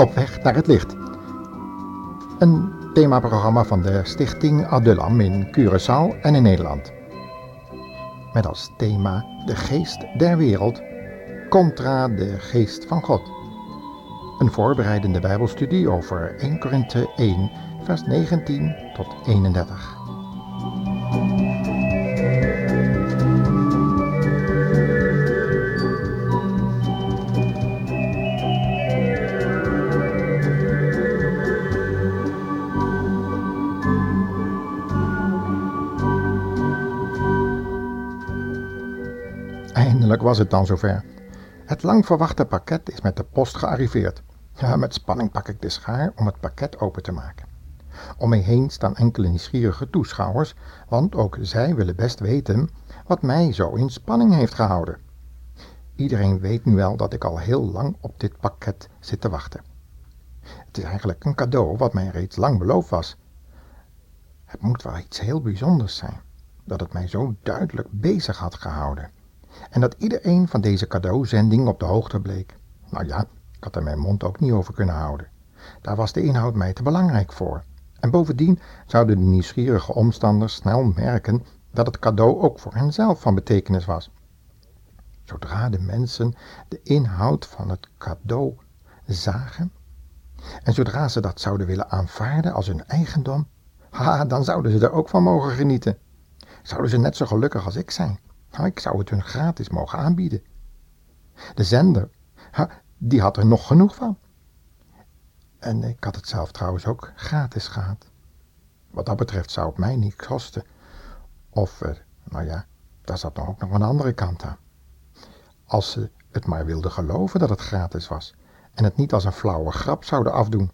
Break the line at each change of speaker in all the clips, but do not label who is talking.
Op weg naar het licht. Een themaprogramma van de stichting Adulam in Curaçao en in Nederland. Met als thema de geest der wereld contra de geest van God. Een voorbereidende bijbelstudie over 1 Korinthe 1 vers 19 tot 31. Eindelijk was het dan zover. Het lang verwachte pakket is met de post gearriveerd. Ja, met spanning pak ik de schaar om het pakket open te maken. Om mij heen staan enkele nieuwsgierige toeschouwers, want ook zij willen best weten wat mij zo in spanning heeft gehouden. Iedereen weet nu wel dat ik al heel lang op dit pakket zit te wachten. Het is eigenlijk een cadeau wat mij reeds lang beloofd was. Het moet wel iets heel bijzonders zijn, dat het mij zo duidelijk bezig had gehouden. En dat iedereen van deze cadeauzending op de hoogte bleek. Nou ja, ik had er mijn mond ook niet over kunnen houden. Daar was de inhoud mij te belangrijk voor. En bovendien zouden de nieuwsgierige omstanders snel merken dat het cadeau ook voor henzelf van betekenis was. Zodra de mensen de inhoud van het cadeau zagen, en zodra ze dat zouden willen aanvaarden als hun eigendom, ha, dan zouden ze er ook van mogen genieten. Zouden ze net zo gelukkig als ik zijn. Nou, ik zou het hun gratis mogen aanbieden. De zender, die had er nog genoeg van. En ik had het zelf trouwens ook gratis gehad. Wat dat betreft zou het mij niet kosten. Of, uh, nou ja, daar zat dan ook nog een andere kant aan. Als ze het maar wilden geloven dat het gratis was en het niet als een flauwe grap zouden afdoen.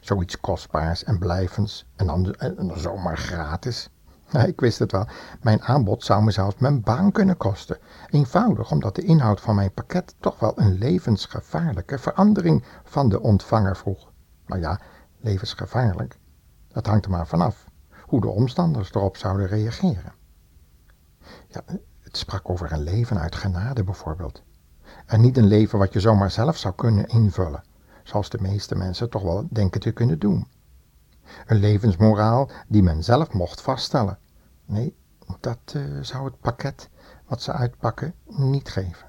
Zoiets kostbaars en blijvends en dan, en dan zomaar gratis. Ik wist het wel. Mijn aanbod zou me zelfs mijn baan kunnen kosten. Eenvoudig omdat de inhoud van mijn pakket toch wel een levensgevaarlijke verandering van de ontvanger vroeg. Maar ja, levensgevaarlijk. Dat hangt er maar vanaf hoe de omstanders erop zouden reageren. Ja, het sprak over een leven uit genade bijvoorbeeld. En niet een leven wat je zomaar zelf zou kunnen invullen, zoals de meeste mensen toch wel denken te kunnen doen. Een levensmoraal die men zelf mocht vaststellen. Nee, dat uh, zou het pakket wat ze uitpakken niet geven.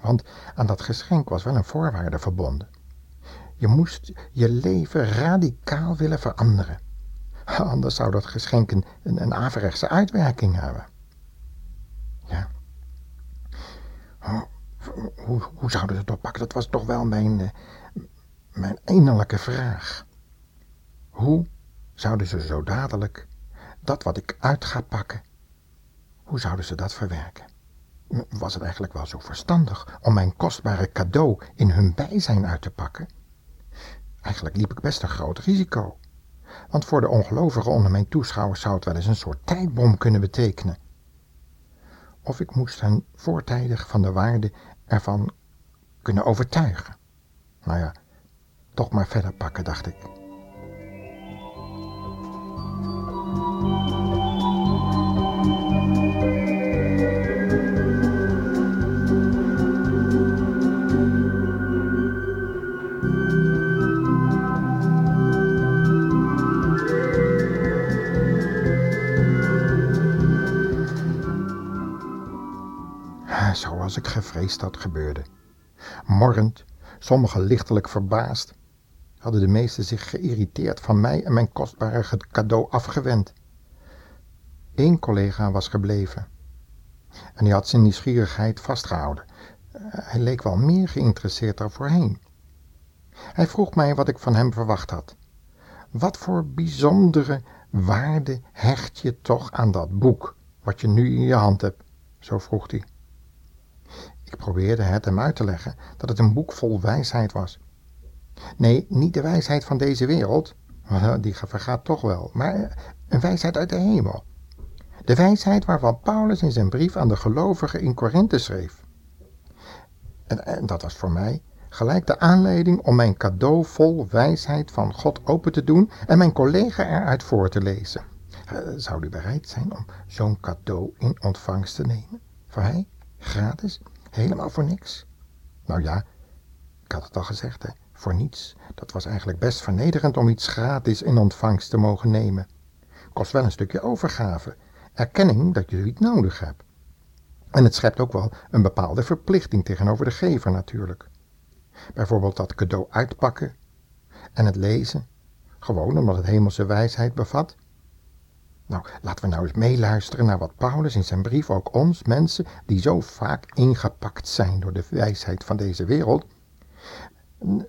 Want aan dat geschenk was wel een voorwaarde verbonden. Je moest je leven radicaal willen veranderen. Anders zou dat geschenk een, een averechtse uitwerking hebben. Ja. Hoe, hoe zouden ze het oppakken? Dat was toch wel mijn, uh, mijn innerlijke vraag. Hoe zouden ze zo dadelijk dat wat ik uit ga pakken, hoe zouden ze dat verwerken? Was het eigenlijk wel zo verstandig om mijn kostbare cadeau in hun bijzijn uit te pakken? Eigenlijk liep ik best een groot risico. Want voor de ongelovigen onder mijn toeschouwers zou het wel eens een soort tijdbom kunnen betekenen. Of ik moest hen voortijdig van de waarde ervan kunnen overtuigen. Nou ja, toch maar verder pakken, dacht ik. Zoals ik gevreesd had gebeurde. Morrend, sommigen lichtelijk verbaasd, hadden de meesten zich geïrriteerd van mij en mijn kostbare cadeau afgewend. Eén collega was gebleven. En hij had zijn nieuwsgierigheid vastgehouden. Hij leek wel meer geïnteresseerd dan voorheen. Hij vroeg mij wat ik van hem verwacht had. Wat voor bijzondere waarde hecht je toch aan dat boek, wat je nu in je hand hebt? Zo vroeg hij. Ik probeerde het hem uit te leggen dat het een boek vol wijsheid was. Nee, niet de wijsheid van deze wereld, die vergaat toch wel, maar een wijsheid uit de hemel. De wijsheid waarvan Paulus in zijn brief aan de gelovigen in Korinthe schreef. En, en, dat was voor mij gelijk de aanleiding om mijn cadeau vol wijsheid van God open te doen en mijn collega eruit voor te lezen. Eh, zou u bereid zijn om zo'n cadeau in ontvangst te nemen? Voor hij? Gratis? Helemaal voor niks? Nou ja, Ik had het al gezegd, hè, voor niets. Dat was eigenlijk best vernederend om iets gratis in ontvangst te mogen nemen. Kost wel een stukje overgave, erkenning dat je iets nodig hebt. En het schept ook wel een bepaalde verplichting tegenover de gever natuurlijk. Bijvoorbeeld dat cadeau uitpakken en het lezen, gewoon omdat het hemelse wijsheid bevat. Nou, laten we nou eens meeluisteren naar wat Paulus in zijn brief ook ons, mensen die zo vaak ingepakt zijn door de wijsheid van deze wereld,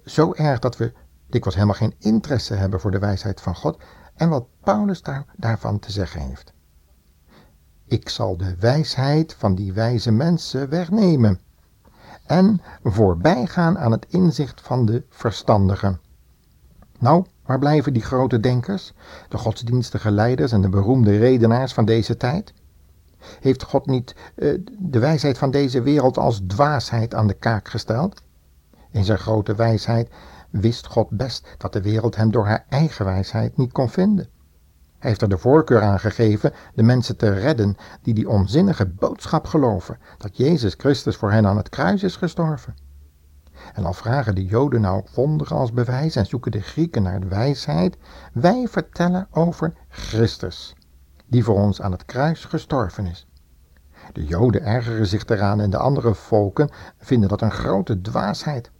zo erg dat we dikwijls helemaal geen interesse hebben voor de wijsheid van God en wat Paulus daar, daarvan te zeggen heeft. Ik zal de wijsheid van die wijze mensen wegnemen en voorbijgaan aan het inzicht van de verstandigen. Nou, waar blijven die grote denkers, de godsdienstige leiders en de beroemde redenaars van deze tijd? Heeft God niet uh, de wijsheid van deze wereld als dwaasheid aan de kaak gesteld? In zijn grote wijsheid wist God best dat de wereld hem door haar eigen wijsheid niet kon vinden. Hij heeft er de voorkeur aan gegeven de mensen te redden die die onzinnige boodschap geloven, dat Jezus Christus voor hen aan het kruis is gestorven. En al vragen de Joden nou wonderen als bewijs en zoeken de Grieken naar wijsheid, wij vertellen over Christus, die voor ons aan het kruis gestorven is. De Joden ergeren zich eraan en de andere volken vinden dat een grote dwaasheid.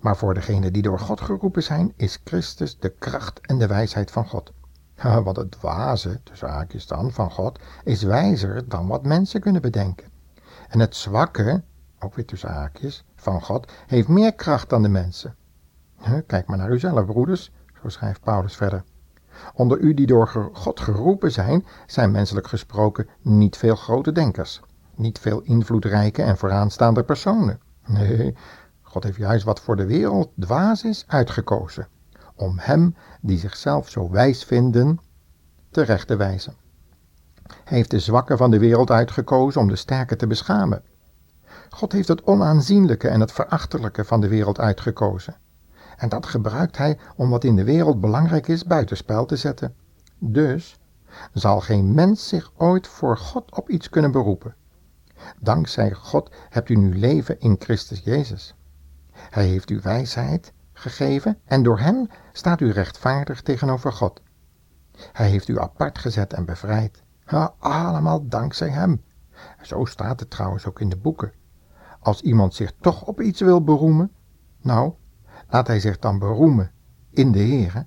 Maar voor degenen die door God geroepen zijn, is Christus de kracht en de wijsheid van God. Want het dwaze, de zaakjes dan, van God, is wijzer dan wat mensen kunnen bedenken. En het zwakke, ook weer tussen haakjes, van God, heeft meer kracht dan de mensen. Kijk maar naar uzelf, broeders, zo schrijft Paulus verder. Onder u die door God geroepen zijn, zijn menselijk gesproken niet veel grote denkers, niet veel invloedrijke en vooraanstaande personen. Nee, God heeft juist wat voor de wereld dwaas is uitgekozen, om hem die zichzelf zo wijs vinden terecht te wijzen. Hij heeft de zwakken van de wereld uitgekozen om de sterke te beschamen. God heeft het onaanzienlijke en het verachtelijke van de wereld uitgekozen. En dat gebruikt hij om wat in de wereld belangrijk is buitenspel te zetten. Dus zal geen mens zich ooit voor God op iets kunnen beroepen. Dankzij God hebt u nu leven in Christus Jezus. Hij heeft u wijsheid gegeven en door hem staat u rechtvaardig tegenover God. Hij heeft u apart gezet en bevrijd. allemaal dankzij hem. Zo staat het trouwens ook in de boeken. Als iemand zich toch op iets wil beroemen, nou, laat hij zich dan beroemen in de Heere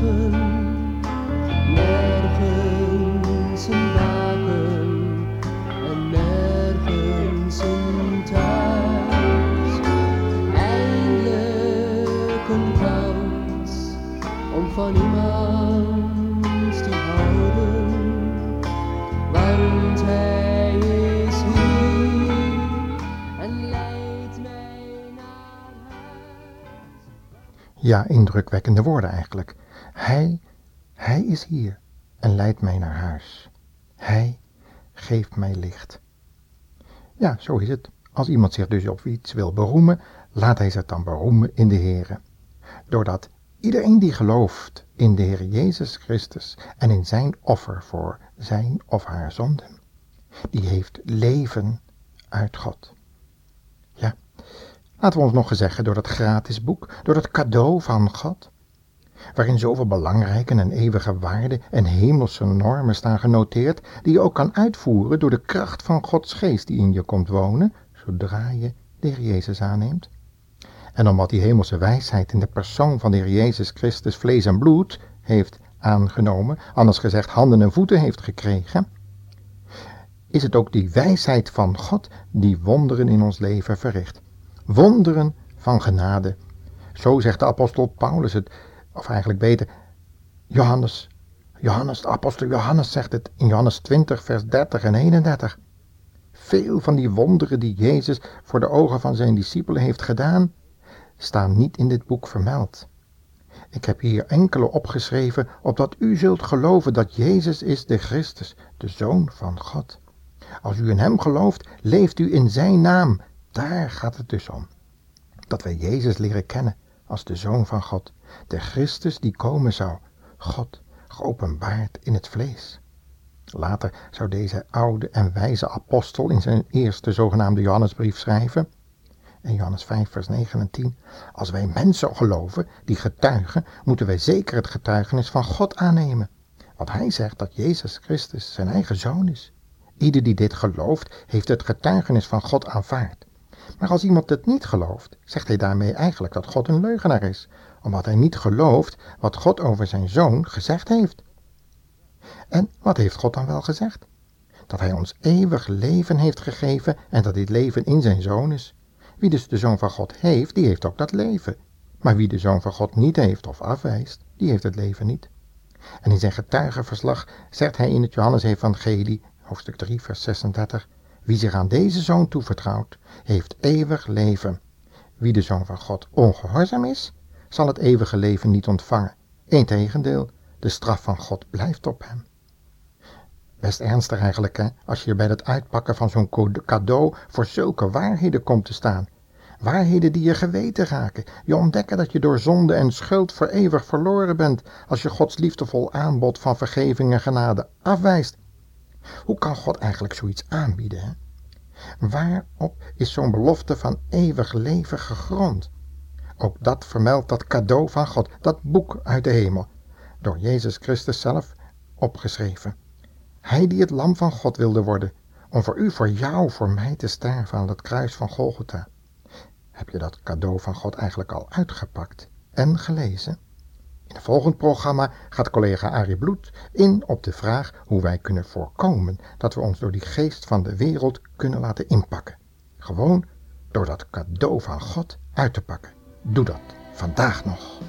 分。
Ja, indrukwekkende woorden eigenlijk. Hij, hij is hier en leidt mij naar huis. Hij geeft mij licht. Ja, zo is het. Als iemand zich dus op iets wil beroemen, laat hij zich dan beroemen in de Heere. Doordat Iedereen die gelooft in de Heer Jezus Christus en in zijn offer voor zijn of haar zonden, die heeft leven uit God. Ja, laten we ons nog zeggen door dat gratis boek, door dat cadeau van God, waarin zoveel belangrijke en eeuwige waarden en hemelse normen staan genoteerd, die je ook kan uitvoeren door de kracht van Gods geest die in je komt wonen, zodra je de Heer Jezus aanneemt. En omdat die hemelse wijsheid in de persoon van de Heer Jezus Christus vlees en bloed heeft aangenomen, anders gezegd handen en voeten heeft gekregen, is het ook die wijsheid van God die wonderen in ons leven verricht. Wonderen van genade. Zo zegt de apostel Paulus het, of eigenlijk beter, Johannes, Johannes, de apostel Johannes zegt het in Johannes 20, vers 30 en 31. Veel van die wonderen die Jezus voor de ogen van zijn discipelen heeft gedaan, staan niet in dit boek vermeld. Ik heb hier enkele opgeschreven, opdat u zult geloven dat Jezus is de Christus, de Zoon van God. Als u in Hem gelooft, leeft u in Zijn naam. Daar gaat het dus om. Dat wij Jezus leren kennen als de Zoon van God, de Christus die komen zou, God geopenbaard in het vlees. Later zou deze oude en wijze apostel in zijn eerste zogenaamde Johannesbrief schrijven, in Johannes 5, vers 9 en 10. Als wij mensen geloven die getuigen, moeten wij zeker het getuigenis van God aannemen. Want hij zegt dat Jezus Christus zijn eigen zoon is. Ieder die dit gelooft, heeft het getuigenis van God aanvaard. Maar als iemand het niet gelooft, zegt hij daarmee eigenlijk dat God een leugenaar is, omdat hij niet gelooft wat God over zijn zoon gezegd heeft. En wat heeft God dan wel gezegd? Dat hij ons eeuwig leven heeft gegeven en dat dit leven in zijn zoon is. Wie dus de zoon van God heeft, die heeft ook dat leven. Maar wie de zoon van God niet heeft of afwijst, die heeft het leven niet. En in zijn getuigenverslag zegt hij in het Johannesevangelie, hoofdstuk 3, vers 36, wie zich aan deze zoon toevertrouwt, heeft eeuwig leven. Wie de zoon van God ongehoorzaam is, zal het eeuwige leven niet ontvangen. Integendeel, de straf van God blijft op hem. Best ernstig eigenlijk, hè, als je bij het uitpakken van zo'n cadeau voor zulke waarheden komt te staan. Waarheden die je geweten raken. Je ontdekken dat je door zonde en schuld voor eeuwig verloren bent als je Gods liefdevol aanbod van vergeving en genade afwijst. Hoe kan God eigenlijk zoiets aanbieden? Waarop is zo'n belofte van eeuwig leven gegrond? Ook dat vermeldt dat cadeau van God, dat boek uit de hemel, door Jezus Christus zelf opgeschreven. Hij die het lam van God wilde worden, om voor u, voor jou, voor mij te sterven aan het kruis van Golgotha. Heb je dat cadeau van God eigenlijk al uitgepakt en gelezen? In het volgend programma gaat collega Arie Bloed in op de vraag hoe wij kunnen voorkomen dat we ons door die geest van de wereld kunnen laten inpakken. Gewoon door dat cadeau van God uit te pakken. Doe dat vandaag nog.